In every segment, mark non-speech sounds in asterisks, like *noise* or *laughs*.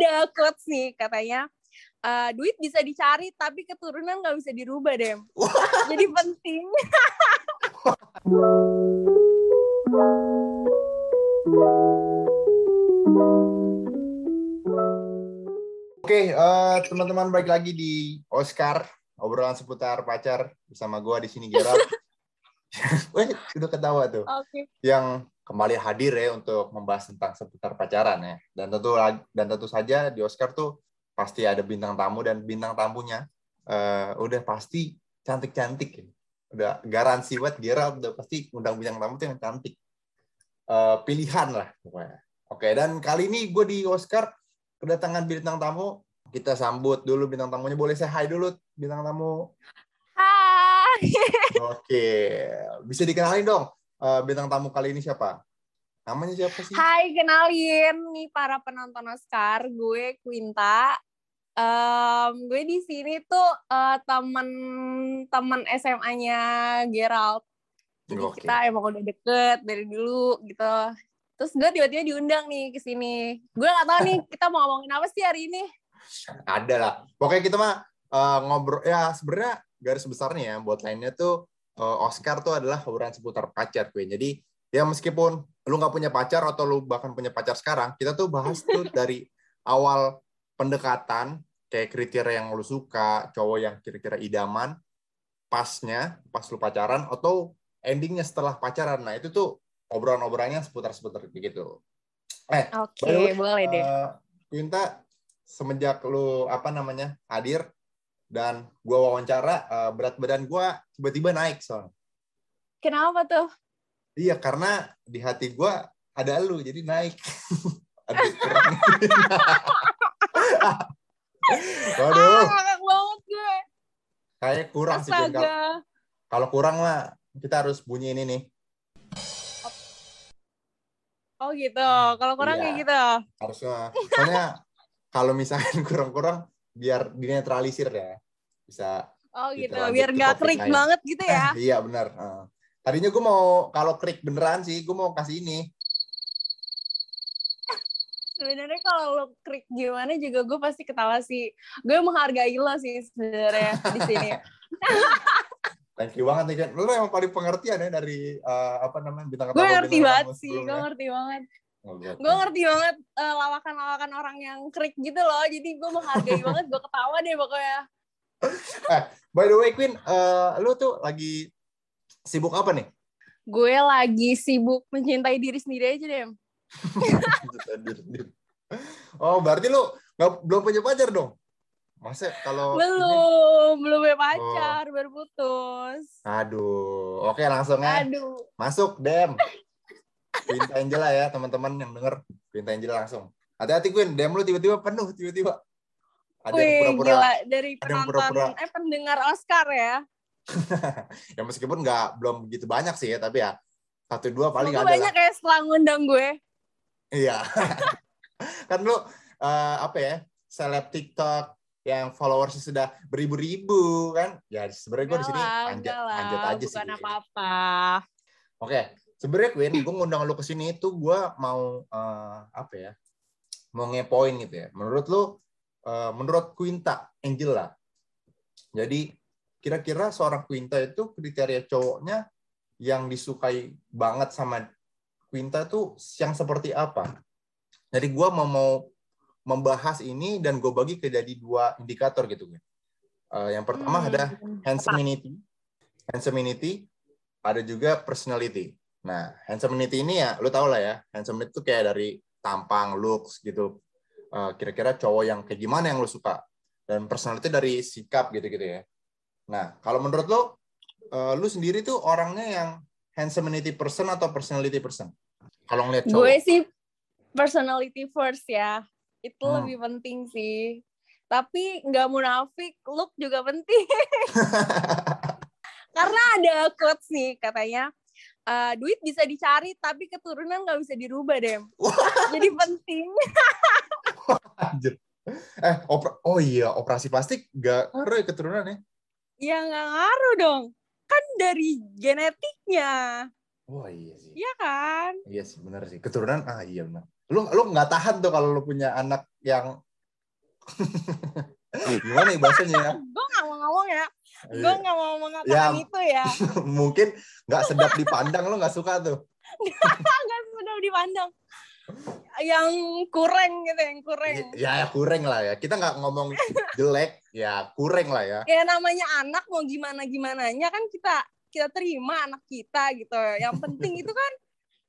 ada quotes nih katanya uh, duit bisa dicari tapi keturunan nggak bisa dirubah deh. Jadi penting. Oke, uh, teman-teman balik lagi di Oscar obrolan seputar pacar bersama gua di sini Gerald. *laughs* Weh, udah ketawa tuh. Oke. Yang kembali hadir ya untuk membahas tentang seputar pacaran ya. Dan tentu dan tentu saja di Oscar tuh pasti ada bintang tamu dan bintang tamunya uh, udah pasti cantik-cantik ya. Udah garansi buat Gerald udah pasti undang bintang tamu tuh yang cantik. Uh, pilihan lah pokoknya. Oke, dan kali ini gue di Oscar kedatangan bintang tamu. Kita sambut dulu bintang tamunya. Boleh saya hai dulu bintang tamu. Hai. Oke, bisa dikenalin dong uh, bintang tamu kali ini siapa? Namanya siapa sih? Hai, kenalin nih para penonton Oscar. Gue Quinta. Um, gue di sini tuh uh, temen-temen SMA-nya Gerald. Jadi Oke. kita emang udah deket dari dulu gitu. Terus gue tiba-tiba diundang nih ke sini. Gue gak tahu nih *laughs* kita mau ngomongin apa sih hari ini. Ada lah. Pokoknya kita mah uh, ngobrol ya sebenarnya garis besarnya ya buat lainnya tuh uh, Oscar tuh adalah obrolan seputar pacar gue. Jadi ya meskipun lu nggak punya pacar atau lu bahkan punya pacar sekarang, kita tuh bahas tuh *laughs* dari awal pendekatan kayak kriteria yang lu suka, cowok yang kira-kira idaman, pasnya pas lu pacaran atau endingnya setelah pacaran. Nah, itu tuh obrolan-obrolannya seputar-seputar begitu. Eh, Oke, way, boleh deh. eh, Quinta semenjak lu apa namanya hadir dan gua wawancara eh, berat badan gua tiba-tiba naik soalnya. Kenapa tuh? Iya karena di hati gua ada lu jadi naik. *laughs* Aduh. *laughs* *laughs* Waduh, Ah, banget gue. kayak kurang sih. Kalau- kurang mah kita harus bunyi ini nih. Oh gitu. Kalau kurang Iya. kayak gitu. Harusnya. Soalnya kalau misalkan kurang-kurang biar dinetralisir ya. Bisa Oh Gitu, gitu. Biar nggak krik lain. banget gitu ya. *laughs* iya benar. Heeh. Tadinya gue mau kalau krik beneran sih, gue mau kasih ini. Sebenarnya kalau lo krik gimana juga gue pasti ketawa sih. Gue menghargai lo sih sebenarnya di sini. *laughs* *laughs* Thank you banget nih kan. Lu emang paling pengertian ya dari eh, apa namanya bintang gue ngerti banget sih. Gue ngerti banget. Oh, gua- Gue ngerti banget eh, lawakan-lawakan orang yang krik gitu loh. Jadi gue menghargai *laughs* banget. Gue ketawa deh pokoknya. By the way Queen, eh, lu tuh lagi sibuk apa nih? Gue lagi sibuk mencintai diri sendiri aja deh. *laughs* oh berarti lu nggak belum punya pacar dong? Masa kalau ini- Belum, belum punya pacar, baru putus. Aduh, oke langsung ya. Aduh. Masuk, Dem. Quinta Angela ya, teman-teman yang denger. Quinta Angela langsung. Hati-hati, Queen. Dem lu tiba-tiba penuh, tiba-tiba. Ada yang Wih, pura-pura. gila dari ada yang penonton pura-pura. eh pendengar Oscar ya. *laughs* ya meskipun nggak belum begitu banyak sih ya, tapi ya satu dua paling Semoga ada banyak lah. ya setelah ngundang gue. Iya. *laughs* kan lu eh, apa ya? Seleb TikTok yang followersnya sudah beribu-ribu kan? Ya sebenarnya gue di sini lah, anjat aja sih. bukan di sini. apa-apa. Oke, sebenarnya Queen, gue ngundang lu ke sini itu gue mau eh, apa ya? Mau ngepoin gitu ya. Menurut lu, eh, menurut Quinta Angela, jadi kira-kira seorang Quinta itu kriteria cowoknya yang disukai banget sama Quinta tuh yang seperti apa? Jadi gue mau mau membahas ini dan gue bagi ke jadi dua indikator gitu. Queen. Eh, yang pertama Hmm. ada handsomeity, handsomeity, ada juga personality. Nah, handsomeity ini ya, lu tau lah ya, handsomeity itu kayak dari tampang, looks gitu. Eh, Kira-kira cowok yang kayak gimana yang lu suka. Dan personality dari sikap gitu-gitu ya. Nah, kalau menurut lu, eh, lu sendiri tuh orangnya yang handsomeity person atau personality person? Kalau ngeliat cowok. Gue sih personality first ya. Itu Hmm. lebih penting sih. Tapi nggak munafik, look juga penting. *laughs* Karena ada quotes nih katanya, "Eh, duit bisa dicari tapi keturunan nggak bisa dirubah deh. Jadi penting. Anjir. Eh, opera- oh iya, operasi plastik gak ngaruh ya keturunan ya? Ya nggak ngaruh dong. Kan dari genetiknya. Oh iya sih. Iya kan? Iya sih, benar sih. Keturunan, ah iya benar. Lu lu nggak tahan tuh kalau lu punya anak yang *laughs* Gimana nih bahasanya ya? gue gak mau ngomong ya gue Iya. gak mau mengatakan Ya. itu ya *laughs* Mungkin nggak sedap dipandang lo nggak suka tuh. *laughs* gak sudah dipandang yang kurang gitu yang kurang Ya, ya kurang lah ya. Kita nggak ngomong jelek, ya kurang lah ya. ya namanya anak mau gimana gimananya kan kita kita terima anak kita gitu yang penting itu kan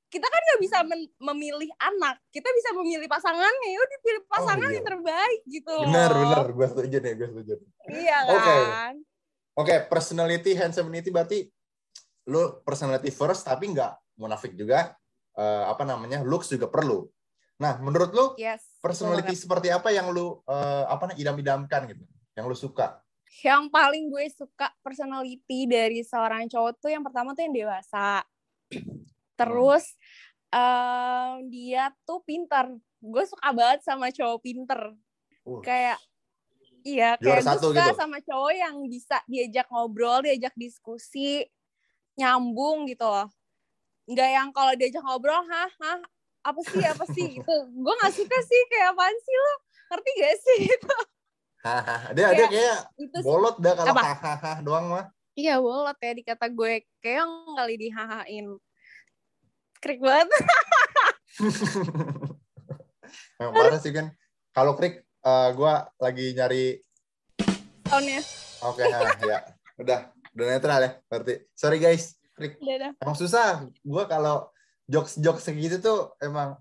kita kan nggak bisa memilih anak kita bisa memilih pasangannya ya udah pilih pasangan iya. yang terbaik gitu Benar, loh. benar. Gue setuju nih, gue setuju. iya Oke. kan Oke, personality, handsomeity berarti lu personality first, tapi nggak munafik juga. eh, apa namanya, looks juga perlu. Nah, menurut lu yes personality seperti apa yang lu eh, apa namanya idam-idamkan gitu, yang lu suka? yang paling gue suka personality dari seorang cowok tuh yang pertama tuh yang dewasa *clears throat* terus em, dia tuh pinter gue suka banget sama cowok pinter Uh, kayak iya Juara kayak gue satu suka gitu. sama cowok yang bisa diajak ngobrol diajak diskusi nyambung gitu loh. Nggak yang kalau diajak ngobrol hah hah apa sih apa sih? *laughs* Gitu. Gue nggak suka sih kayak apaan sih lo ngerti gak sih? *laughs* Itu hahaha. dia dia kayak itu bolot dah kalau hahaha doang mah. iya bolot ya dikata gue. Kayak kali dihahain. Krik banget. *laughs* Memang parah sih kan. Kalau krik, eh, gua lagi nyari. tahunnya Oke, nah, ya, udah, udah netral ya. Berarti, sorry guys, krik. udah dah Emang susah. Gua kalau jokes jokes segitu tuh emang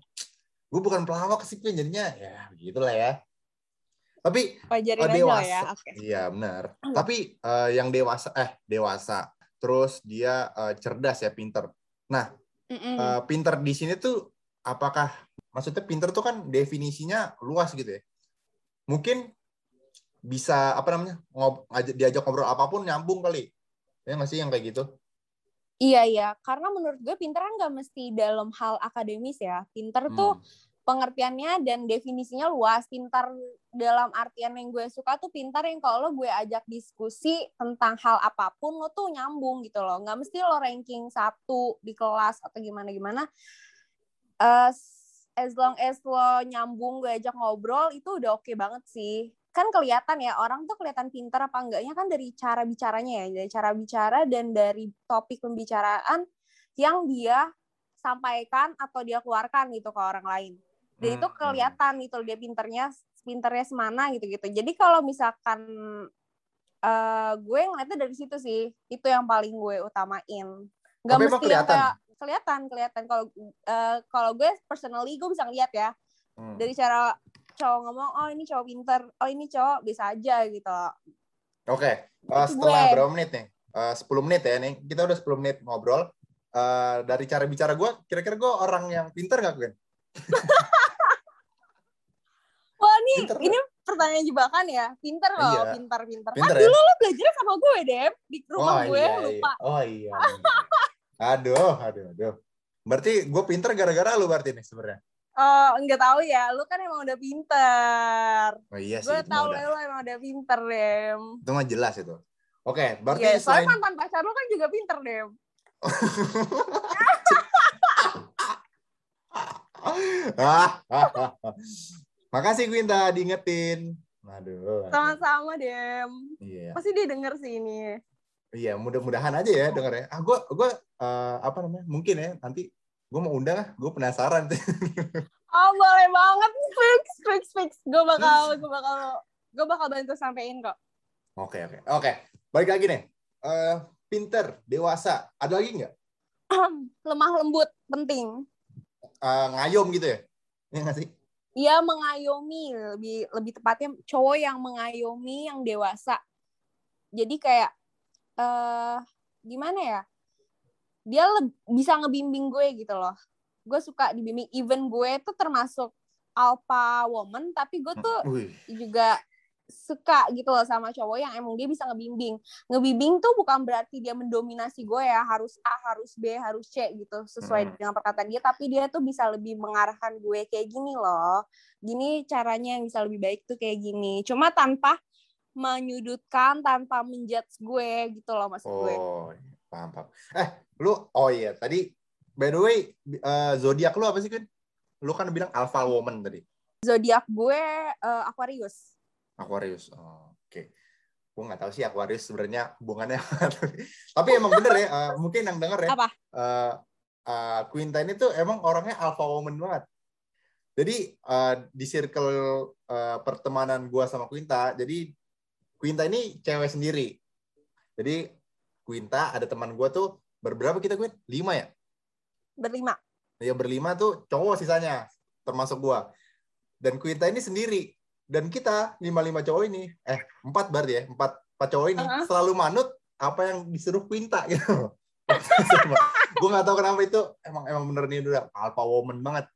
gue bukan pelawak sih, Pin. jadinya ya begitulah ya. Tapi wajarin Oh, dewasa. ya oke Iya benar. Tapi eh, yang dewasa, eh dewasa, terus dia eh, cerdas ya, pinter. Mm-mm. Eh, pinter di sini tuh apakah maksudnya pinter tuh kan definisinya luas gitu ya? Mungkin bisa apa namanya ngob, diajak ngobrol apa pun nyambung kali. Ya nggak sih yang kayak gitu? Iya iya, karena menurut gue pinter kan nggak mesti dalam hal akademis ya. Pinter tuh Hmm. pengertiannya dan definisinya luas. Pintar dalam artian yang gue suka tuh pintar yang kalau lo gue ajak diskusi tentang hal apa pun lo tuh nyambung gitu loh. Nggak mesti lo ranking satu di kelas atau gimana gimana. Eh, as long as lo nyambung gue ajak ngobrol itu udah oke banget sih. Kan kelihatan ya orang tuh kelihatan pintar apa enggaknya kan dari cara bicaranya ya, dari cara bicara dan dari topik pembicaraan yang dia sampaikan atau dia keluarkan gitu ke orang lain dan itu Hmm, kelihatan gitu dia pinternya pinternya semana gitu gitu jadi kalau misalkan eh gue ngeliatnya dari situ sih itu yang paling gue utamain nggak Tapi mesti kelihatan? kayak kelihatan kelihatan kalau eh, kalau gue personally gue bisa ngeliat ya Hmm. dari cara cowok ngomong oh ini cowok pinter oh ini cowok bisa aja gitu Oke, eh, Itu setelah gue. berapa menit nih? Eh, 10 menit ya nih. Kita udah 10 menit ngobrol. Eh, dari cara bicara gue, kira-kira gue orang yang pinter nggak, Gwen? *laughs* wah ini Pinter. ini pertanyaan jebakan ya pinter loh Iya. pinter pinter Pinter ah ya? dulu lo belajar sama gue deh di rumah oh, gue iya, lupa Iya. Oh iya. *laughs* aduh, aduh, aduh. Berarti gue pinter gara-gara lu berarti nih sebenarnya. Oh, enggak tahu ya. Lu kan emang udah pinter. Oh iya sih. Gue tahu udah- lu emang udah pinter, Dem. Itu mah jelas itu. Oke, berarti Iya, soalnya selain mantan pacar lu kan juga pinter, Dem. *laughs* ah, ah, ah. Makasih Gwinta diingetin. Aduh. Sama-sama, Dem. Iya. Pasti dia denger sih ini. Iya, mudah-mudahan aja ya denger ya. Ah, gue gue eh, apa namanya? Mungkin ya nanti gue mau undang ah. Gue penasaran. *laughs* Oh, boleh banget. Fix, fix, fix. Gue bakal, gue bakal, gue bakal bantu sampein kok. Oke, oke. Oke. Balik lagi nih. Eh, pinter, dewasa. Ada lagi nggak? *clears throat* Lemah lembut, penting. Eh, ngayom gitu ya? Iya nggak sih? Dia mengayomi, lebih lebih tepatnya cowok yang mengayomi yang dewasa. Jadi kayak eh gimana ya? Dia leb- bisa ngebimbing gue gitu loh. Gue suka dibimbing. Even gue tuh termasuk alpha woman, tapi gue tuh Wih. juga suka gitu loh sama cowok yang emang dia bisa ngebimbing. Ngebimbing tuh bukan berarti dia mendominasi gue ya, harus A, harus B, harus C gitu sesuai Hmm. dengan perkataan dia, tapi dia tuh bisa lebih mengarahkan gue kayak gini loh. Gini caranya yang bisa lebih baik tuh kayak gini. Cuma tanpa menyudutkan, tanpa menjudge gue gitu loh maksud gue. Oh, paham, paham. Eh, lu, oh iya, tadi, by the way, eh, zodiak lu apa sih, kan? Lu kan bilang alpha woman tadi. Zodiak gue eh, Aquarius. Aquarius. Oh, Oke. Okay. Gue nggak tahu sih Aquarius sebenarnya hubungannya. *laughs* Tapi emang bener ya. Uh, mungkin yang denger ya. Apa? Uh, uh, Quinta ini tuh emang orangnya alpha woman banget. Jadi uh, di circle uh, pertemanan gue sama Quinta, jadi Quinta ini cewek sendiri. Jadi Quinta ada teman gue tuh berberapa kita Quint? Lima ya? Berlima. Ya berlima tuh cowok sisanya, termasuk gue. Dan Quinta ini sendiri. Dan kita lima-lima cowok ini, eh empat berarti ya, empat, empat cowok ini uh -huh. selalu manut apa yang disuruh Quinta *laughs* gitu. gue gak tahu kenapa itu emang emang bener nih udah alpha woman banget.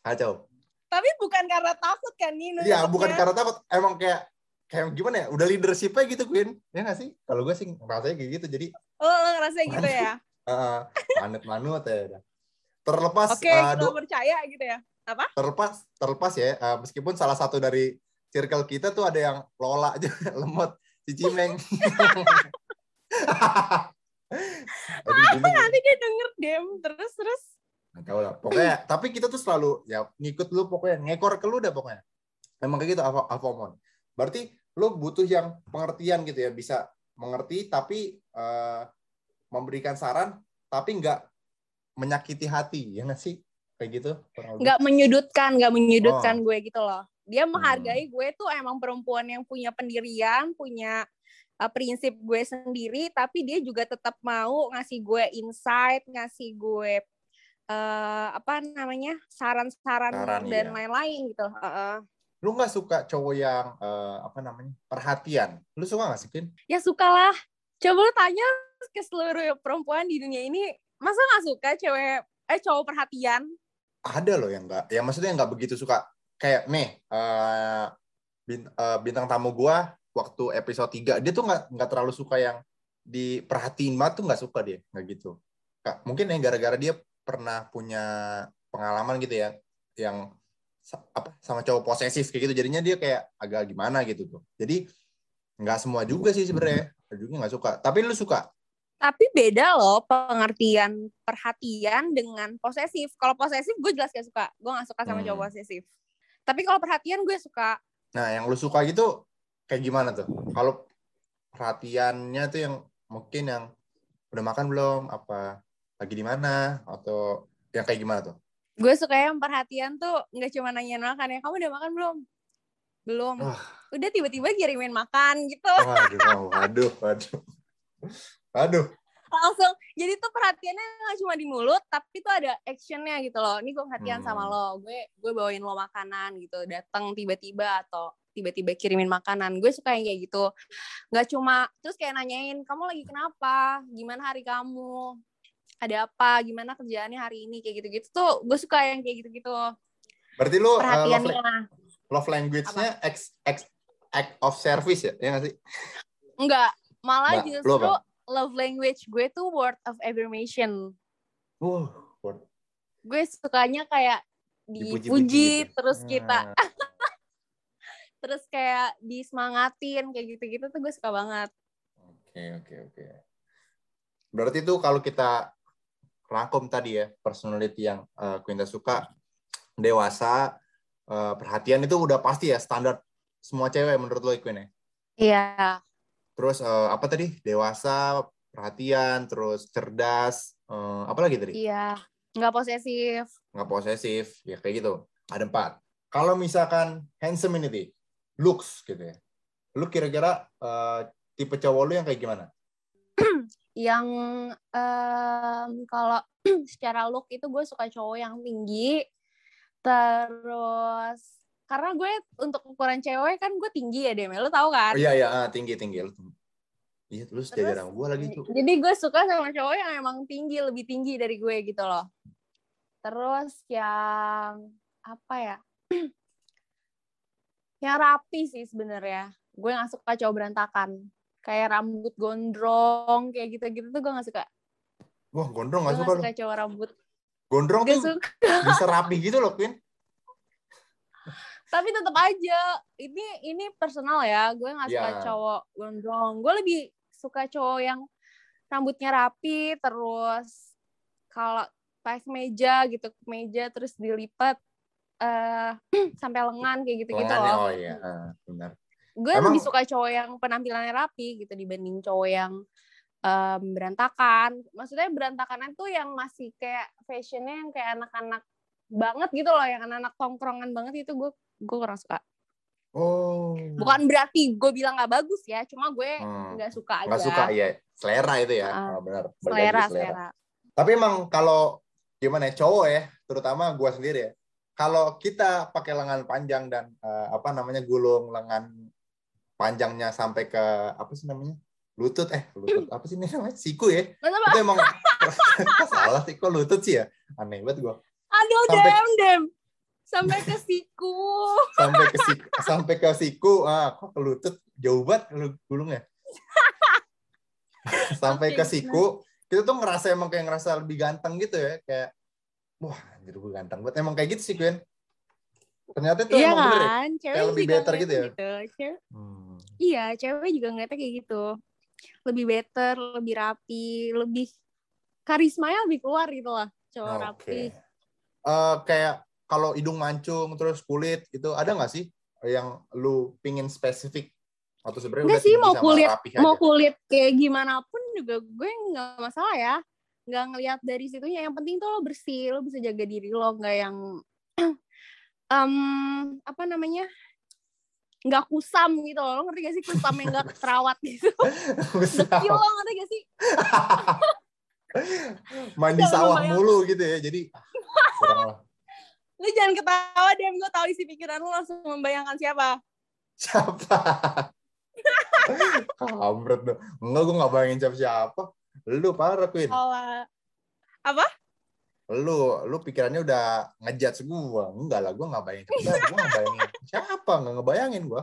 Kacau. Tapi bukan karena takut kan Nino? Iya, bukan karena takut. Emang kayak kayak gimana ya udah leadershipnya gitu Queen. Ya nggak sih? Kalau gue sih rasanya kayak gitu jadi oh lo ngerasa gitu ya? Uh, manut manut ya terlepas oke okay, uh, percaya gitu ya? Apa? Terlepas terlepas ya uh, meskipun salah satu dari circle kita tuh ada yang lola *laughs* aja lemot si cimeng. *laughs* Apa nanti dia denger dem? Terus terus. Nggak tahu lah pokoknya tapi kita tuh selalu ya ngikut lu pokoknya ngekor ke lu deh pokoknya. Emang kayak gitu Alfamon. Berarti lo butuh yang pengertian gitu ya bisa mengerti tapi uh, memberikan saran tapi nggak menyakiti hati ya nggak sih kayak gitu nggak menyudutkan nggak menyudutkan oh. gue gitu loh dia menghargai hmm. gue tuh emang perempuan yang punya pendirian punya uh, prinsip gue sendiri tapi dia juga tetap mau ngasih gue insight ngasih gue uh, apa namanya saran-saran dan iya. lain-lain iya. gitu uh -uh lu nggak suka cowok yang uh, apa namanya perhatian? Lu suka nggak sih Kin? ya sukalah. Coba lu tanya ke seluruh perempuan di dunia ini masa nggak suka cewek eh cowok perhatian? Ada loh yang nggak ya maksudnya nggak begitu suka. Kayak nih uh, bint, uh, bintang tamu gua waktu episode 3 dia tuh nggak nggak terlalu suka yang diperhatiin banget tuh nggak suka dia nggak gitu. Kak, mungkin yang gara-gara dia pernah punya pengalaman gitu ya yang apa sama cowok posesif kayak gitu. Jadinya dia kayak agak gimana gitu tuh. Jadi nggak semua juga sih sebenarnya. Juga nggak suka. Tapi lu suka? Tapi beda loh pengertian perhatian dengan posesif. Kalau posesif gue jelas gak suka. Gue nggak suka sama hmm. cowok posesif. Tapi kalau perhatian gue suka. Nah yang lu suka gitu kayak gimana tuh? Kalau perhatiannya tuh yang mungkin yang udah makan belum? Apa? Lagi di mana? Atau yang kayak gimana tuh gue suka yang perhatian tuh nggak cuma nanya makan ya. Kamu udah makan belum? Belum. Oh. udah tiba-tiba kirimin makan gitu. Waduh waduh waduh. Waduh langsung jadi tuh perhatiannya nggak cuma di mulut tapi tuh ada actionnya gitu loh. Ini gue perhatian hmm. sama lo. Gue gue bawain lo makanan gitu. Datang tiba-tiba atau tiba-tiba kirimin makanan. Gue suka yang kayak gitu. Nggak cuma terus kayak nanyain kamu lagi kenapa? Gimana hari kamu ada apa gimana kerjaannya hari ini kayak gitu-gitu. Tuh gue suka yang kayak gitu-gitu. Berarti lu uh, love, love language-nya ex, ex, act of service ya ya gak sih? Enggak malah nah, justru love language gue tuh word of affirmation. Uh, gue sukanya kayak dipuji gitu. terus kita nah. *laughs* terus kayak disemangatin kayak gitu-gitu tuh gue suka banget. Oke okay, oke okay, oke. Okay. berarti tuh kalau kita rangkum tadi ya personality yang uh, Quinta suka dewasa uh, perhatian itu udah pasti ya standar semua cewek menurut lo Queen ya? Iya. Terus uh, apa tadi? Dewasa perhatian terus cerdas uh, apa lagi tadi? Iya. Nggak posesif. Nggak posesif. Ya kayak gitu. Ada empat. Kalau misalkan handsome ini looks gitu ya. Lu kira-kira uh, tipe cowok lu yang kayak gimana yang um, kalau *clears throat* secara look itu gue suka cowok yang tinggi. Terus karena gue untuk ukuran cewek kan gue tinggi ya Demi lo tau kan? Oh, iya iya ah, tinggi tinggi. Iya terus, terus jarang gue lagi tuh jadi gue suka sama cowok yang emang tinggi lebih tinggi dari gue gitu loh. Terus yang apa ya? *clears throat* Yang rapi sih sebenarnya. Gue nggak suka cowok berantakan kayak rambut gondrong kayak gitu-gitu tuh gue gak suka. Wah gondrong gak, suka, suka cowok rambut. Gondrong gak tuh suka. *laughs* bisa rapi gitu loh Queen. Tapi tetap aja ini ini personal ya gue nggak suka yeah. cowok gondrong. Gue lebih suka cowok yang rambutnya rapi terus kalau pakai meja gitu meja terus dilipat uh, *clears throat* sampai lengan kayak gitu gitu loh. oh iya uh, benar gue Emang- lebih suka cowok yang penampilannya rapi gitu dibanding cowok yang em, berantakan maksudnya berantakan itu yang masih kayak fashionnya yang kayak anak-anak banget gitu loh yang anak-anak tongkrongan banget itu gue gue kurang suka Oh. bukan berarti gue bilang nggak bagus ya cuma gue Hmm. nggak suka aja Nggak suka ya. Selera itu ya. Oh, benar. Selera ke selera Tapi emang kalau gimana ya cowok ya, terutama gua sendiri ya. Kalau kita pakai lengan panjang dan eh, apa namanya gulung lengan panjangnya sampai ke apa sih namanya? lutut eh lutut *clears throat* apa sih ini namanya? siku ya. Masa Itu emang *laughs* salah sih kok lutut sih ya. Aneh banget gua. aduh Sampai- dem dem sampai ke siku *laughs* Sampai ke siku, sampai ke siku, ah kok ke lutut jauh banget lu gulungnya. *laughs* sampai ke siku, kita tuh ngerasa emang kayak ngerasa lebih ganteng gitu ya, kayak wah anjir gue ganteng banget. Emang kayak gitu sih, Gwen. Ternyata itu iya emang bener ya. kan cewek Kayak lebih better gitu ya? ngeliatnya Cewek- Hmm. iya cewek juga ngeliatnya kayak gitu lebih better lebih rapi lebih karismanya lebih keluar gitu lah cowok Oke. rapi Eh, kayak kalau hidung mancung terus kulit itu ada nggak sih yang lu pingin spesifik atau sebenarnya Enggak udah sih mau kulit mau aja? kulit kayak gimana pun juga gue nggak masalah ya nggak ngelihat dari situnya yang penting tuh lo bersih lo bisa jaga diri lo nggak yang *clears throat* em apa namanya? Nggak kusam gitu loh. Lo ngerti gak sih kusam yang nggak terawat gitu? *laughs* Dekil lo ngerti gak sih? *laughs* Mandi Jangan sawah membayang- mulu gitu ya jadi ah, lu *laughs* jangan ketawa deh gue tahu isi pikiran lo langsung membayangkan siapa. Siapa? Kamret dong. Enggak, gue gak bayangin siapa-siapa. Lu parah, Queen. Salah. Lu, lu pikirannya udah ngejudge gue. Enggak lah, gue gak bayangin. Gue gak bayangin siapa. Gak ngebayangin gue.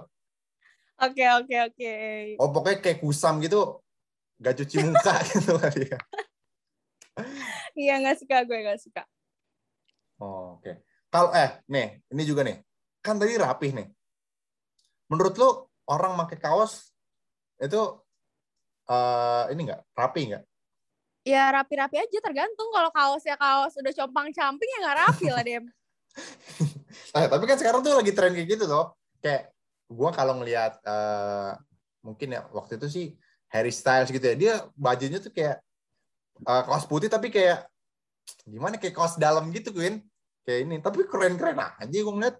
Oke oke oke. Oh, pokoknya kayak kusam gitu. Gak cuci muka *laughs* gitu kali ya. Iya nggak suka gue nggak suka. Oh, Oke. Kalau, eh, nih. Ini juga nih. Kan tadi rapih nih. Menurut lu, orang pakai kaos itu eh ini nggak rapi nggak? Ya rapi-rapi aja tergantung kalau kaosnya kaos udah compang camping ya nggak rapi lah dem. *laughs* Eh, tapi kan sekarang tuh lagi tren kayak gitu loh. Kayak gua kalau ngelihat eh, mungkin ya waktu itu sih Harry Styles gitu ya. Dia bajunya tuh kayak eh, kaos putih tapi kayak gimana kayak kaos dalam gitu Queen. Kayak ini, tapi keren-keren aja gua ngeliat.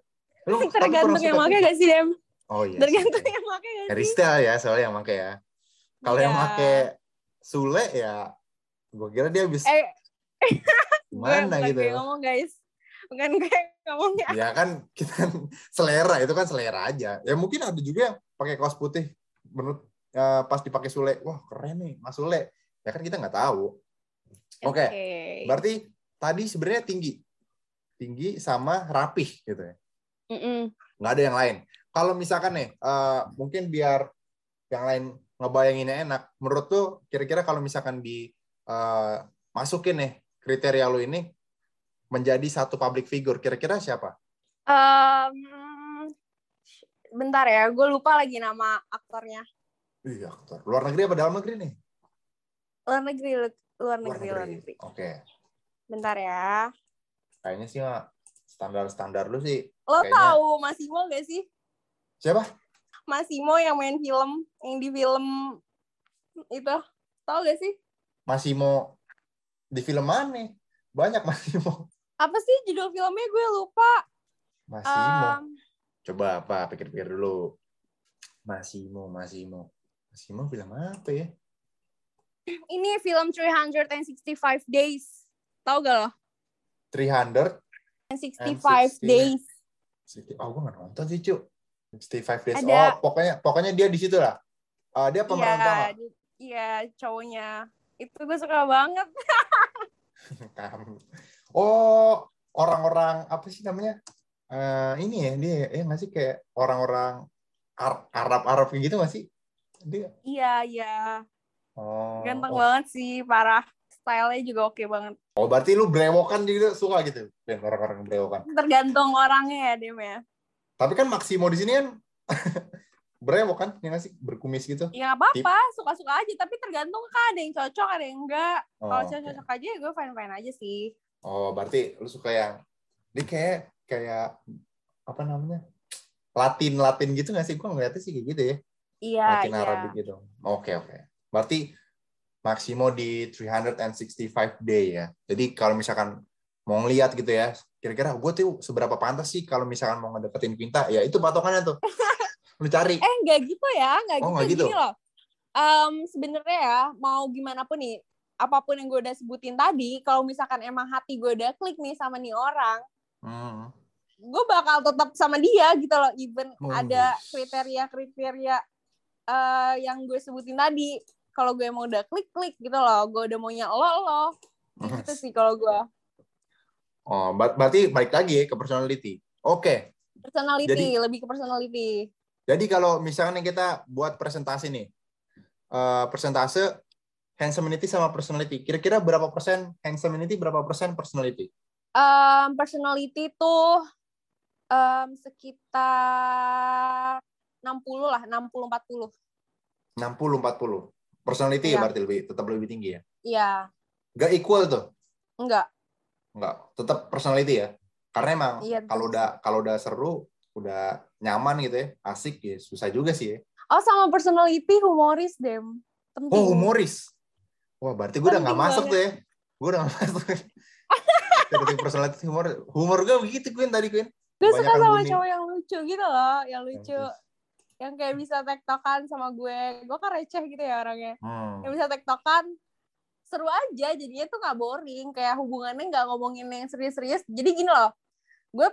Lu *laughs* tergantung yang pakai tuh? gak sih dem? Oh iya. Tergantung sih. yang pakai gak Harry? Styles ya soalnya yang pakai ya. Kalau yang Iya. pakai Sule ya gua kira dia habis Eh, gue *laughs* gimana gitu. gue ngomong guys. Bukan gue ngomong ya. ya kan kita kan *laughs* selera itu kan selera aja. Ya mungkin ada juga yang pakai kaos putih menurut eh, pas dipakai Sule. Wah keren nih Mas Sule. Ya kan kita nggak tahu. Oke. berarti tadi sebenarnya tinggi. Tinggi sama rapih gitu ya? Mm-mm. nggak ada yang lain. Kalau misalkan nih eh, mungkin biar yang lain ngebayanginnya enak menurut tuh kira-kira kalau misalkan di eh, masukin nih kriteria lo ini menjadi satu public figure kira-kira siapa Em, bentar ya, gue lupa lagi nama aktornya. Iya, aktor. Luar negeri apa dalam negeri nih? Luar negeri, lu- luar negeri, luar negeri. Oke. Bentar ya. Kayaknya sih standar-standar lu sih. Lo Kayaknya- tahu Masimo gak sih? Siapa? Masimo yang main film, yang di film itu. Tahu gak sih? Masimo di film mana? Banyak Masimo. Apa sih judul filmnya gue lupa. Masimo. Em, Coba apa? Pikir-pikir dulu. Masimo, Masimo. Masimo film apa ya? ini film 365 Days. Tahu gak lo? 300. 65 60. Days. Oh, gue nggak nonton sih, Cuk. 65 Days. Ada- Oh, pokoknya pokoknya dia di situ lah. Eh, dia pemeran utama. Iya, di- iya cowoknya. Itu gue suka banget. *laughs* Oh, orang-orang apa sih namanya? Eh ini ya dia ya nggak sih kayak orang-orang Ar- Arab-Arab kayak gitu nggak sih? Dia. Iya, iya. Oh. Ganteng oh. banget sih, parah. Stylenya juga oke banget. Oh, berarti lu brewokan gitu suka gitu, Ben, orang-orang brewokan. Tergantung orangnya ya, Dem ya. Tapi kan Maksimo di sini kan *laughs* brewok kan, ya nggak sih berkumis gitu. Ya nggak apa-apa, suka-suka aja. Tapi tergantung kan ada yang cocok, ada yang enggak. Oh, Kalau oke. cocok aja ya gue fine-fine aja sih. Oh, berarti lu suka yang dia kayak kayak apa namanya? Latin Latin gitu nggak sih? Gue ngeliatnya sih kayak gitu ya. Iya, Latin iya. Arabic gitu. Oke oke. Berarti Maximo di 365 day ya. Jadi kalau misalkan mau ngeliat gitu ya, kira-kira gue tuh seberapa pantas sih kalau misalkan mau ngedeketin Quinta, ya itu patokannya tuh. *laughs* Lu cari. Eh nggak gitu ya, nggak Oh, gitu. gitu? Gini loh. Em, Sebenarnya ya mau gimana pun nih, apa pun yang gue udah sebutin tadi, kalau misalkan emang hati gue udah klik nih sama nih orang, Hmm. gue bakal tetap sama dia gitu loh. Even Oh, ada yes. kriteria-kriteria eh, yang gue sebutin tadi. Kalau gue emang udah klik klik gitu loh, gue udah maunya lo lo. Gitu sih kalau gue. Oh, ber- berarti balik lagi ke personality. Oke. Personality, Jadi- lebih ke personality. Jadi kalau misalnya kita buat presentasi nih, eh, persentase handsomeity sama personality, kira-kira berapa persen handsomeity, berapa persen personality? Em, personality tuh em, sekitar 60 lah, 60 40. 60 40. Personality ya Iya. berarti lebih tetap lebih tinggi ya. Iya, Gak equal tuh. enggak. Enggak, tetap personality ya. Karena emang Iya, kalau udah kalau udah seru, udah nyaman gitu ya, asik ya, susah juga sih ya. Oh, sama personality humoris, Dem. Penting. Oh, humoris. Wah, berarti gue udah nggak Penting masuk tuh ya. Gue udah nggak masuk. Jadi personality humor. Humor gue begitu Queen tadi Queen. Gue suka sama bunyi. cowok yang lucu gitu loh, yang lucu. Bagus. Yang kayak bisa tektokan sama gue. Gue kan receh gitu ya orangnya. Hmm. Yang bisa tektokan, seru aja. Jadinya tuh gak boring. Kayak hubungannya gak ngomongin yang serius-serius. Jadi gini loh, gue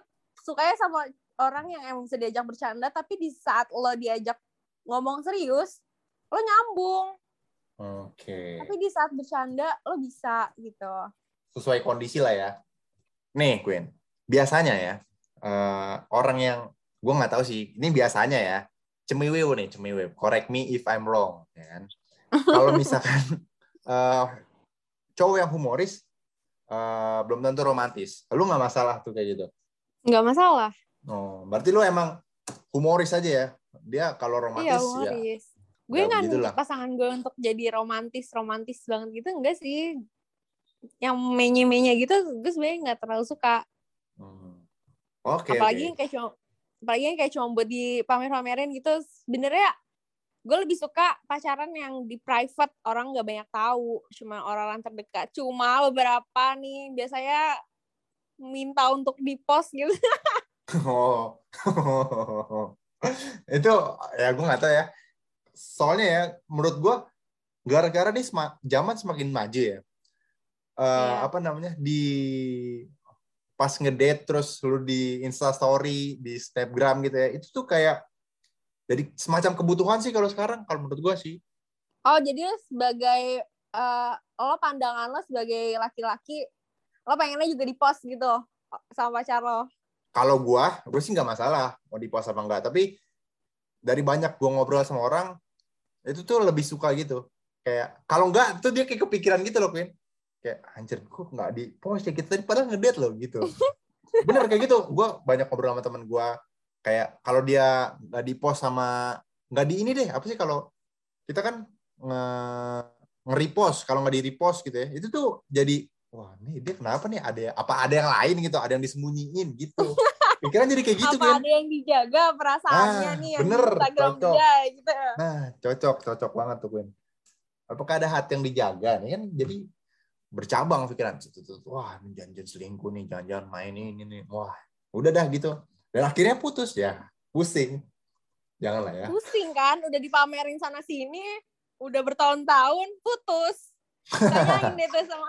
sukanya sama orang yang emang bisa diajak bercanda, tapi di saat lo diajak ngomong serius, lo nyambung. Oke. Tapi di saat bercanda, lo bisa gitu. Sesuai kondisi lah ya. Nih Queen, biasanya ya eh, orang yang gue nggak tahu sih. Ini biasanya ya. Cemiwew nih, cemiwew. Correct me if I'm wrong, ya kan? Kalau *laughs* misalkan eh, cowok yang humoris eh, belum tentu romantis. Lu nggak masalah tuh kayak gitu. Nggak masalah. Oh, berarti lu emang humoris aja ya. Dia kalau romantis iya, ya. humoris. gue ya nggak pasangan gue untuk jadi romantis romantis banget gitu enggak sih yang menye menye gitu gue sebenarnya nggak terlalu suka Hmm. Oke, apalagi oke. yang kayak cuma apalagi yang kayak cuma buat dipamer-pamerin gitu sebenarnya gue lebih suka pacaran yang di private orang nggak banyak tahu cuma orang-orang terdekat cuma beberapa nih biasanya minta untuk di post gitu *laughs* Oh. *laughs* itu ya gue nggak tahu ya. Soalnya ya menurut gue gara-gara nih sema- zaman semakin maju ya. Eh, Iya. apa namanya di pas ngedate terus lu di Insta Story, di Snapgram gitu ya. Itu tuh kayak jadi semacam kebutuhan sih kalau sekarang kalau menurut gue sih. oh jadi sebagai eh, lo pandangan lo sebagai laki-laki lo pengennya juga di post gitu sama pacar lo Kalau gue, gue sih nggak masalah mau di post apa enggak. Tapi dari banyak gue ngobrol sama orang, itu tuh lebih suka gitu. Kayak kalau enggak tuh dia kayak kepikiran gitu loh, Queen. Kayak anjir, kok nggak di post ya kita tadi padahal ngedate loh gitu. *laughs* Bener kayak gitu. Gue banyak ngobrol sama teman gue. Kayak kalau dia nggak di post sama nggak di ini deh. Apa sih kalau kita kan nge nge-repost kalau nggak di repost gitu ya itu tuh jadi wah nih dia kenapa nih? Ada apa ada yang lain gitu? Ada yang disembunyiin gitu. *laughs* Pikiran jadi kayak gitu apa kan? ada yang dijaga perasaannya Ah, nih yang bener, Instagram cocok. dia gitu. Nah cocok cocok banget tuh Gwen apakah ada hati yang dijaga nih? Kan jadi bercabang pikiran. Wah janjian selingkuh nih jangan-jangan main ini nih wah udah dah gitu. Dan akhirnya putus ya. Pusing. Janganlah ya. Pusing kan? Udah dipamerin sana sini udah bertahun-tahun putus. *laughs* Tanyain deh tuh sama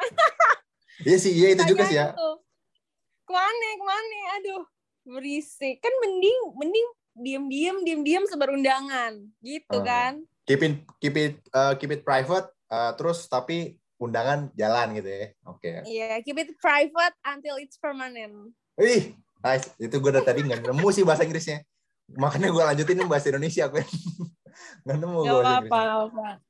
iya sih iya itu juga sih ya tanyain tuh. ke mana ke mana aduh berisik kan mending mending diem-diem diem-diem sebar undangan gitu Hmm. kan keep it keep it uh, keep it private uh, terus tapi undangan jalan gitu ya oke iya keep it private until it's permanent Wih, nice. Itu gue dari tadi nggak nemu sih bahasa Inggrisnya. Makanya gue lanjutin bahasa Indonesia, Queen. *laughs* nggak nemu gue gak apa-apa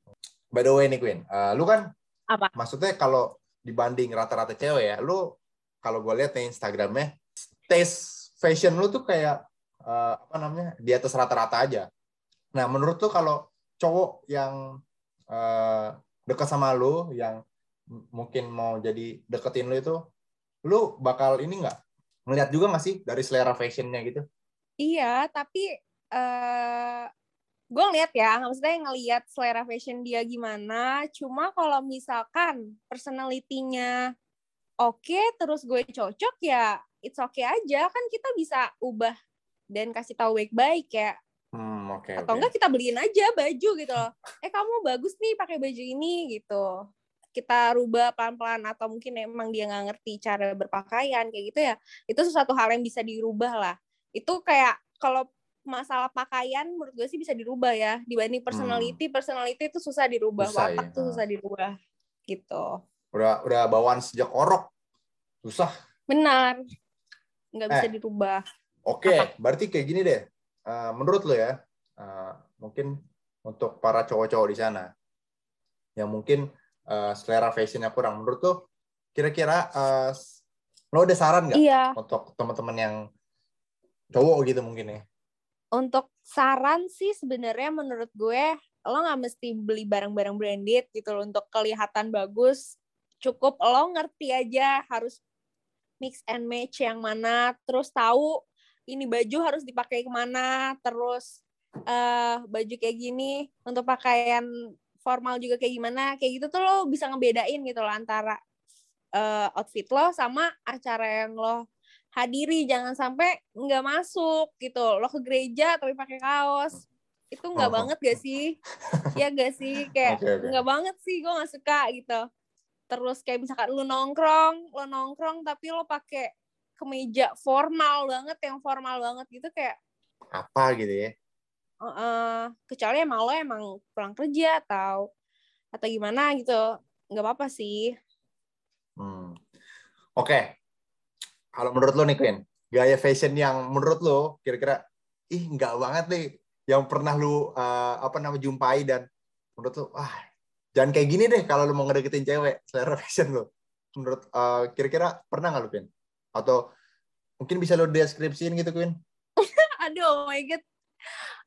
By the way nih, Queen. uh, lu kan, Apa? maksudnya kalau dibanding rata-rata cewek ya, lu kalau gue lihat nih Instagramnya, taste fashion lu tuh kayak, uh, apa namanya, di atas rata-rata aja. Nah, menurut tuh kalau cowok yang uh, dekat sama lu, yang mungkin mau jadi deketin lu itu, lu bakal ini nggak ngeliat juga nggak sih dari selera fashionnya gitu? Iya, tapi uh, gue ngeliat ya, maksudnya ngeliat selera fashion dia gimana. Cuma kalau misalkan personalitinya oke, okay, terus gue cocok ya, it's okay aja. Kan kita bisa ubah dan kasih tahu baik-baik ya. Hmm, okay, Atau okay. enggak kita beliin aja baju gitu loh. Eh kamu bagus nih pakai baju ini gitu. Kita rubah pelan-pelan atau mungkin emang dia nggak ngerti cara berpakaian kayak gitu ya. Itu sesuatu hal yang bisa dirubah lah itu kayak kalau masalah pakaian menurut gue sih bisa dirubah ya dibanding hmm. personality hmm. personality itu susah dirubah susah, watak ya. tuh susah dirubah gitu udah udah bawaan sejak orok susah benar nggak bisa eh, dirubah oke okay. berarti kayak gini deh uh, menurut lo ya uh, mungkin untuk para cowok-cowok di sana yang mungkin uh, selera fashionnya kurang menurut lo kira-kira uh, lo ada saran nggak iya. untuk teman-teman yang cowok gitu mungkin ya untuk saran sih sebenarnya menurut gue lo nggak mesti beli barang-barang branded gitu loh. Untuk kelihatan bagus cukup lo ngerti aja harus mix and match yang mana. Terus tahu ini baju harus dipakai ke mana. Terus uh, baju kayak gini untuk pakaian formal juga kayak gimana. Kayak gitu tuh lo bisa ngebedain gitu loh antara uh, outfit lo sama acara yang lo hadiri jangan sampai nggak masuk gitu. Lo ke gereja tapi pakai kaos. Itu nggak oh. banget gak sih? *laughs* Ya gak sih? Kayak nggak okay, okay. banget sih gue nggak suka gitu. Terus kayak misalkan lu nongkrong lo nongkrong tapi lo pakai kemeja formal banget yang formal banget gitu kayak apa gitu ya? Uh, uh, kecuali emang lo emang pulang kerja atau atau gimana gitu. Nggak apa-apa sih. Hmm. oke. okay kalau menurut lo nih Queen, gaya fashion yang menurut lo kira-kira ih nggak banget nih yang pernah lo uh, apa nama jumpai dan menurut lo ah jangan kayak gini deh kalau lo mau ngedeketin cewek selera *laughs* fashion lo. Menurut uh, kira-kira pernah nggak lo Queen atau mungkin bisa lo deskripsiin gitu Queen *laughs* aduh oh my god.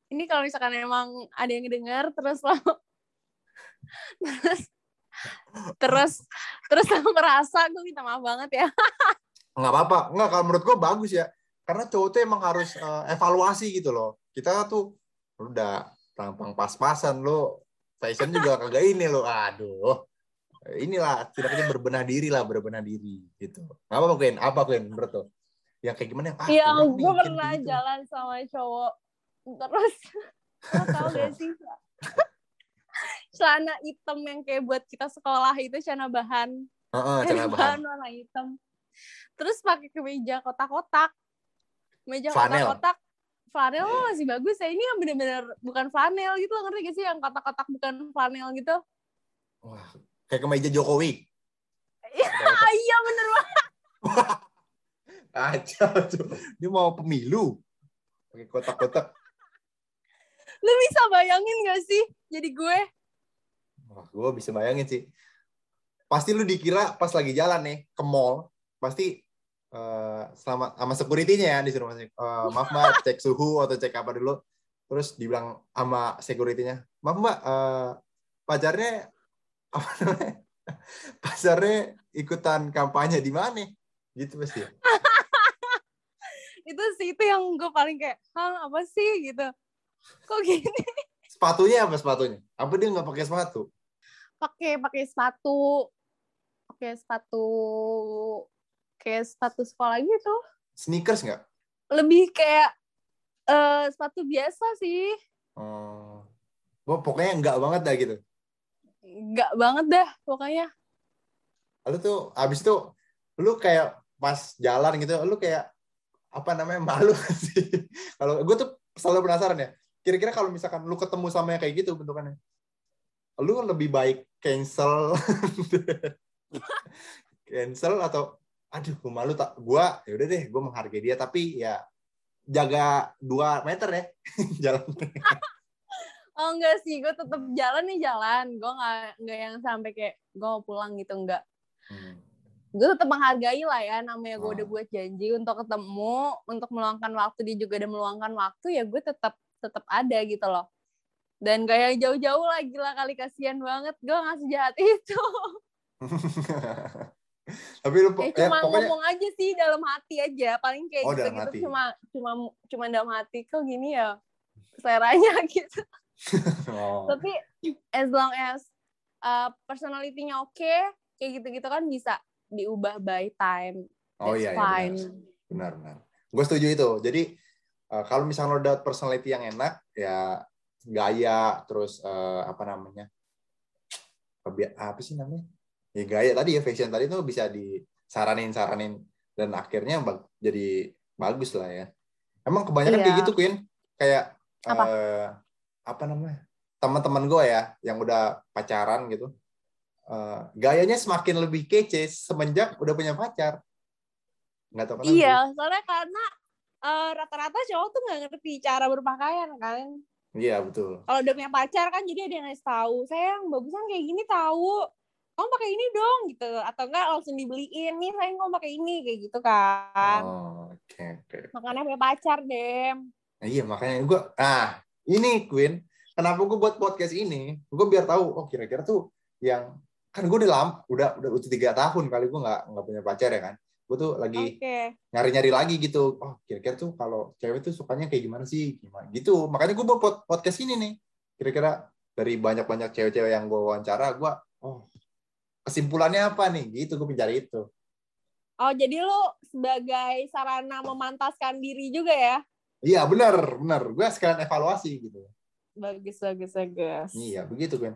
Ini kalau misalkan emang ada yang dengar terus lo *laughs* terus terus terus lo merasa gue minta maaf banget ya nggak apa-apa. Nggak kalau menurut gue bagus ya. Karena cowok tuh emang harus uh, evaluasi gitu loh. Kita tuh udah tampang pas-pasan lo. Fashion juga kagak ini lo. Aduh. Inilah tidaknya berbenah diri lah berbenah diri gitu. Apa apa Queen. Apa Queen menurut lo? Yang kayak gimana? Ah, ya gue pernah gitu. jalan sama cowok terus. *laughs* Lo tau gak sih? *laughs* Celana hitam yang kayak buat kita sekolah itu celana bahan. Uh, uh, celana bahan. warna hitam terus pakai kemeja kotak-kotak. Meja kotak-kotak. Flanel masih bagus ya. Ini yang bener-bener bukan flanel gitu loh. Ngerti gak sih yang kotak-kotak bukan flanel gitu? Wah kayak kemeja Jokowi. *laughs* Iya bener banget. *laughs* Aja dia mau pemilu. Pakai kotak-kotak. Lu bisa bayangin gak sih? Jadi gue. Wah gue bisa bayangin sih. Pasti lu dikira pas lagi jalan nih ke mall pasti uh, selama sama security-nya ya disuruh masuk. Uh, maaf mbak, cek suhu atau cek apa dulu. Terus dibilang sama security-nya, maaf mbak, uh, pacarnya apa namanya? *laughs* Pacarnya ikutan kampanye di mana? Gitu pasti. Ya? *laughs* itu sih itu yang gue paling kayak, hah apa sih gitu? Kok gini? Sepatunya apa sepatunya? Apa dia nggak pakai sepatu? Pakai pakai sepatu, pakai sepatu kayak sepatu sekolah gitu. Sneakers nggak? Lebih kayak uh, sepatu biasa sih. Oh. Wah, pokoknya nggak banget dah gitu. Nggak banget dah pokoknya. Lalu tuh abis itu lu kayak pas jalan gitu, lu kayak apa namanya malu *laughs* sih. kalau gue tuh selalu penasaran ya. Kira-kira kalau misalkan lu ketemu sama yang kayak gitu bentukannya, lu lebih baik cancel, *laughs* cancel atau aduh gue malu tak gue ya udah deh gue menghargai dia tapi ya jaga dua meter ya *laughs* jalan. Oh enggak sih gue tetap jalan nih jalan. Gue nggak nggak yang sampai kayak gue mau pulang gitu enggak. Hmm. gue tetap menghargai lah ya namanya gue oh. udah buat janji untuk ketemu untuk meluangkan waktu dia juga udah meluangkan waktu ya gue tetap tetap ada gitu loh. Dan gak yang jauh-jauh lah gila kali kasihan banget gue nggak sejahat itu *laughs* Tapi lu Ya, ya, cuma pokoknya ngomong aja sih dalam hati aja. Paling kayak Oh, gitu dalam gitu hati. cuma cuma cuma dalam hati kok gini ya seleranya *laughs* gitu. *laughs* oh, Tapi as long as uh, personality-nya oke, kayak gitu-gitu kan bisa diubah by time. oh That's iya, iya fine. benar. benar benar. Gue setuju itu. Jadi eh, kalau misalnya lo dapet personality yang enak, ya gaya, terus eh, apa namanya, apa sih namanya? Ya gaya tadi ya fashion tadi tuh bisa disaranin saranin dan akhirnya bag- jadi bagus lah ya. Emang kebanyakan Iya. kayak gitu Queen, kayak Apa? eh, apa namanya teman-teman gue ya yang udah pacaran gitu, eh, gayanya semakin lebih kece semenjak udah punya pacar. Nggak tahu kenapa. Iya, soalnya karena uh, rata-rata cowok tuh nggak ngerti cara berpakaian kan. Iya betul. Kalau udah punya pacar kan jadi ada yang ngasih tahu, sayang bagusan kayak gini tahu. Kamu pakai ini dong gitu atau enggak langsung dibeliin nih sayang kamu pakai ini kayak gitu kan. Oh, oke oke. Makanya punya pacar, Dem. Nah, iya makanya gue, ah ini Queen, kenapa gue buat podcast ini? Gue biar tahu, oh kira-kira tuh yang kan gue udah lama, udah udah udah tiga tahun kali gue nggak nggak punya pacar ya kan. Gue tuh lagi Oke. nyari-nyari lagi gitu. Oh kira-kira tuh kalau cewek tuh sukanya kayak gimana sih? Gimana gitu. Makanya gue buat pod- podcast ini nih. Kira-kira dari banyak-banyak cewek-cewek yang gue wawancara, gue, oh kesimpulannya apa nih? Gitu gue mencari itu. Oh, jadi lu sebagai sarana memantaskan diri juga ya? Iya benar benar. Gue sekalian evaluasi gitu. Bagus, bagus, bagus. Iya, begitu kan.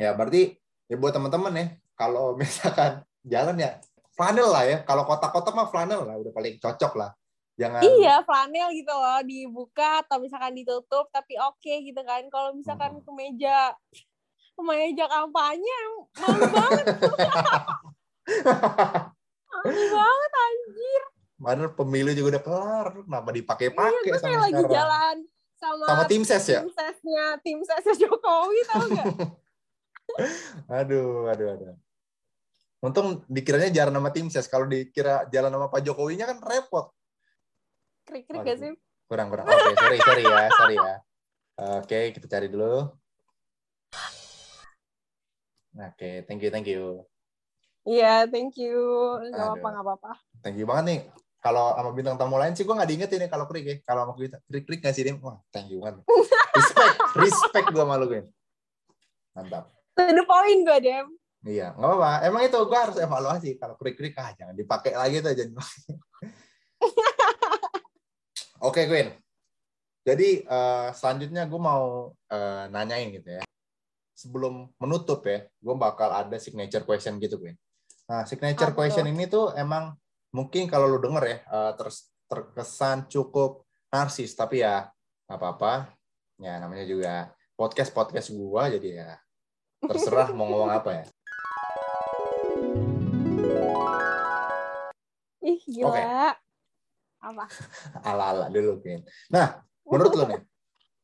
Ya, berarti ya buat teman-teman ya, kalau *laughs* misalkan jalan ya flanel lah ya. Kalau kotak-kotak mah flanel lah, udah paling cocok lah. Jangan Iya, flanel gitu loh, dibuka atau misalkan ditutup, tapi oke gitu kan. Kalau misalkan Hmm. kemeja, kemeja kampanye, malu banget. *laughs* malu banget anjir. Padahal pemilu juga udah kelar, kenapa dipakai-pakai Iya, sama kayak lagi jalan sama, Sama tim ses ya? tim sesnya, tim sesnya Jokowi tau gak? *laughs* Aduh, aduh, aduh. Untung dikiranya jalan sama tim ses. Kalau dikira jalan sama Pak Jokowinya kan repot. Krik-krik gak sih? Kurang, kurang. Oke, sorry, sorry ya, sorry ya. Oke, kita cari dulu. Oke, thank you, thank you. Iya, thank you. Gak apa-apa, gak apa-apa. Thank you banget nih. Kalau sama bintang tamu lain sih gue nggak diingetin nih kalau krik ya. Kalau sama kita krik krik ngasih dia, wah thank you banget. Respect, respect gue malu gue. Mantap. To the point gue, Dem. Iya, nggak apa-apa. Emang itu gue harus evaluasi. Kalau krik krik ah jangan dipakai lagi tuh jangan. dipakai. *laughs* Oke Queen. Jadi eh, selanjutnya gue mau eh, nanyain gitu ya. Sebelum menutup ya, gue bakal ada signature question gitu Queen. Nah signature Apa question tuh? ini tuh emang mungkin kalau lu denger ya eh, terus terkesan cukup narsis tapi ya apa-apa. Ya namanya juga podcast podcast gue jadi ya terserah mau ngomong apa ya. *laughs* Ih, gila. Apa? *laughs* ala-ala dulu, Queen. Nah, menurut lo nih,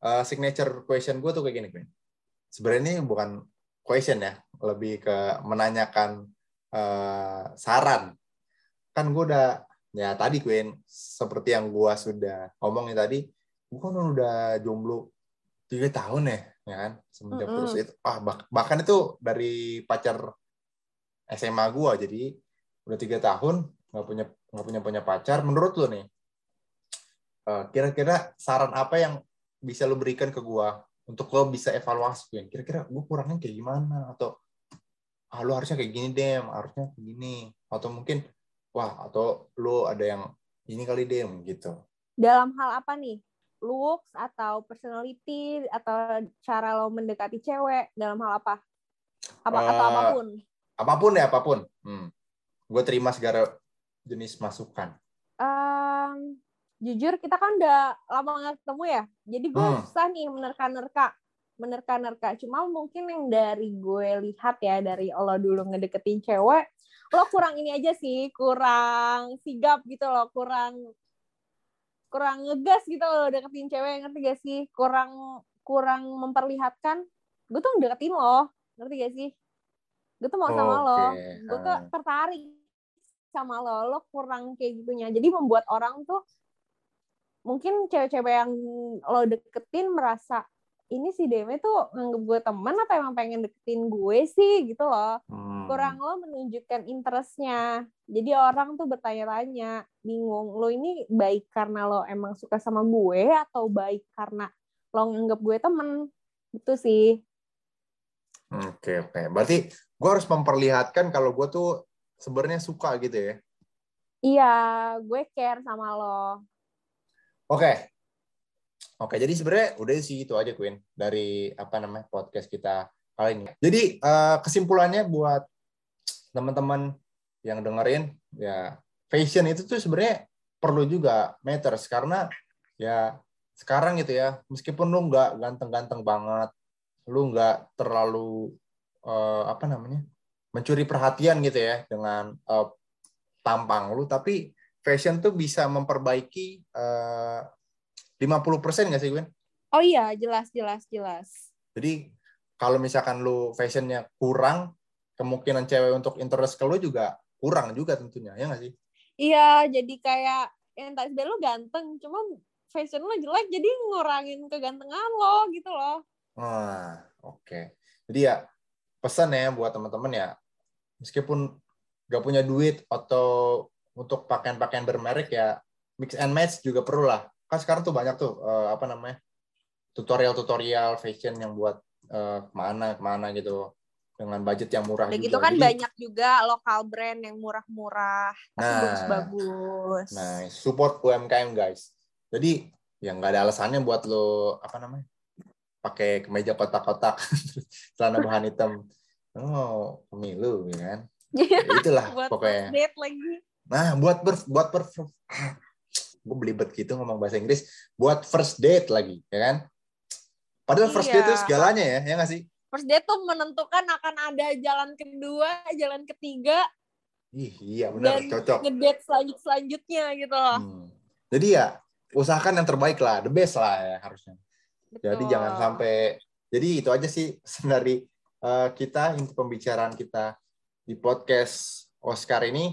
eh, signature question gue tuh kayak gini, Queen. Sebenarnya ini bukan question ya, lebih ke menanyakan eh, saran. Kan gue udah, ya tadi Queen, seperti yang gue sudah ngomongin tadi, gue kan udah jomblo tiga tahun ya, ya kan? Semenjak Mm-mm. terus itu, ah, bah- bahkan itu dari pacar SMA gue, jadi udah tiga tahun nggak punya nggak punya punya pacar. Menurut lo nih, eh, kira-kira saran apa yang bisa lo berikan ke gua untuk lo bisa evaluasi Queen? Kira-kira gue kurangnya kayak gimana atau ah lo harusnya kayak gini deh, harusnya kayak gini atau mungkin wah atau lo ada yang ini kali deh gitu. Dalam hal apa nih? Looks atau personality atau cara lo mendekati cewek dalam hal apa? Apa atau Eh, apa pun? Apa pun ya apa pun. Hmm. Gue terima segala jenis masukan. Em, jujur kita kan udah lama nggak ketemu ya. Jadi gue Hmm. susah nih menerka-nerka. Menerka-nerka. Cuma mungkin yang dari gue lihat ya, dari lo dulu ngedeketin cewek, lo kurang ini aja sih, kurang sigap gitu loh, kurang kurang ngegas gitu loh deketin cewek, ngerti gak sih? Kurang kurang memperlihatkan, gue tuh deketin lo, ngerti gak sih? Gue tuh mau sama lo, gue tuh ah. tertarik sama lo, lo kurang kayak gitunya. Jadi membuat orang tuh mungkin cewek-cewek yang lo deketin merasa ini si Deme tuh nganggep gue temen atau emang pengen deketin gue sih gitu loh. Hmm. Kurang lo menunjukkan interestnya. Jadi orang tuh bertanya-tanya, bingung. Lo ini baik karena lo emang suka sama gue atau baik karena lo nganggep gue temen? Gitu sih. Oke oke. Berarti gue harus memperlihatkan kalau gue tuh sebenarnya suka gitu ya. Iya, gue care sama lo. Oke. Oke, jadi sebenarnya udah sih itu aja Queen dari apa namanya podcast kita kali ini. Jadi eh, kesimpulannya buat teman-teman yang dengerin ya fashion itu tuh sebenarnya perlu juga matters karena ya sekarang gitu ya meskipun lu nggak ganteng-ganteng banget, lu nggak terlalu eh, apa namanya mencuri perhatian gitu ya dengan eh, tampang lu, tapi fashion tuh bisa memperbaiki eh, 50% nggak sih, Gwen? Oh iya, jelas, jelas, jelas. Jadi kalau misalkan lu fashionnya kurang, kemungkinan cewek untuk interest ke lu juga kurang juga tentunya, ya nggak sih? Iya, jadi kayak yang tadi lo ganteng, cuma fashion lo jelek, jadi ngurangin kegantengan lo gitu loh. Wah, oke. Jadi ya pesan ya buat teman-teman ya, meskipun gak punya duit atau untuk pakaian-pakaian bermerek ya mix and match juga perlu lah. Kan sekarang tuh banyak tuh eh, apa namanya tutorial-tutorial fashion yang buat eh, ke mana ke mana gitu dengan budget yang murah gitu kan Jadi, banyak juga lokal brand yang murah-murah, tapi Nah. bagus-bagus. Nah, support UMKM guys. Jadi ya nggak ada alasannya buat lo apa namanya pakai kemeja kotak-kotak, *laughs* celana bahan hitam. Oh, pemilu ya kan. *laughs* Ya, itulah pokoknya. lagi. Nah, buat ber, buat per, *tsk* gue belibet gitu ngomong bahasa Inggris. Buat first date lagi, ya kan? Padahal first Iya. date itu segalanya ya, ya nggak sih? First date tuh menentukan akan ada jalan kedua, jalan ketiga, Ih, iya benar, Dan cocok. ngedate selanjut selanjutnya gitu loh. Hmm. Jadi ya usahakan yang terbaik lah, the best lah ya harusnya. Jadi Betul. jangan sampai. Jadi itu aja sih dari eh, kita inti pembicaraan kita di podcast Oscar ini.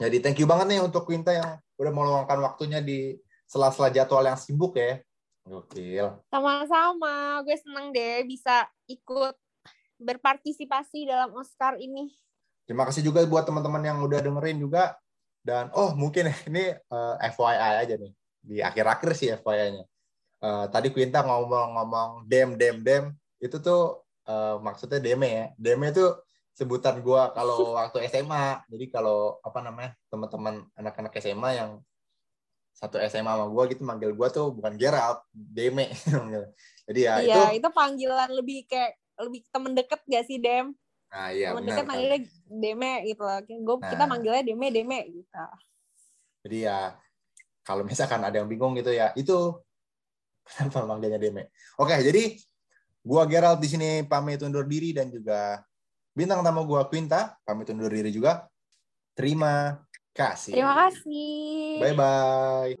Jadi thank you banget nih untuk Quinta yang udah meluangkan waktunya di sela-sela jadwal yang sibuk ya. Gokil. Sama-sama, gue seneng deh bisa ikut berpartisipasi dalam Oscar ini. Terima kasih juga buat teman-teman yang udah dengerin juga. Dan oh mungkin *laughs* ini eh, FYI aja nih di akhir-akhir sih FYI-nya. Eh, tadi Quinta ngomong-ngomong dem dem dem itu tuh eh, maksudnya deme ya. Deme itu sebutan gua *laughs* kalau waktu SMA. Jadi kalau apa namanya teman-teman anak-anak SMA yang satu SMA sama gua gitu manggil gua tuh bukan Gerald, Deme. *laughs* Jadi ya itu. iya, itu panggilan lebih kayak lebih temen deket gak sih, Dem? Nah iya temen benar. deket kan. manggilnya Deme gitu loh. Gue, Kita Nah. manggilnya Deme, Deme gitu. Jadi ya kalau misalkan ada yang bingung gitu ya, itu *laughs* kenapa manggilnya Deme. Oke, jadi gua Gerald di sini pamit undur diri dan juga Bintang tamu gue Quinta, pamit undur diri juga. Terima kasih. Terima kasih. Bye-bye.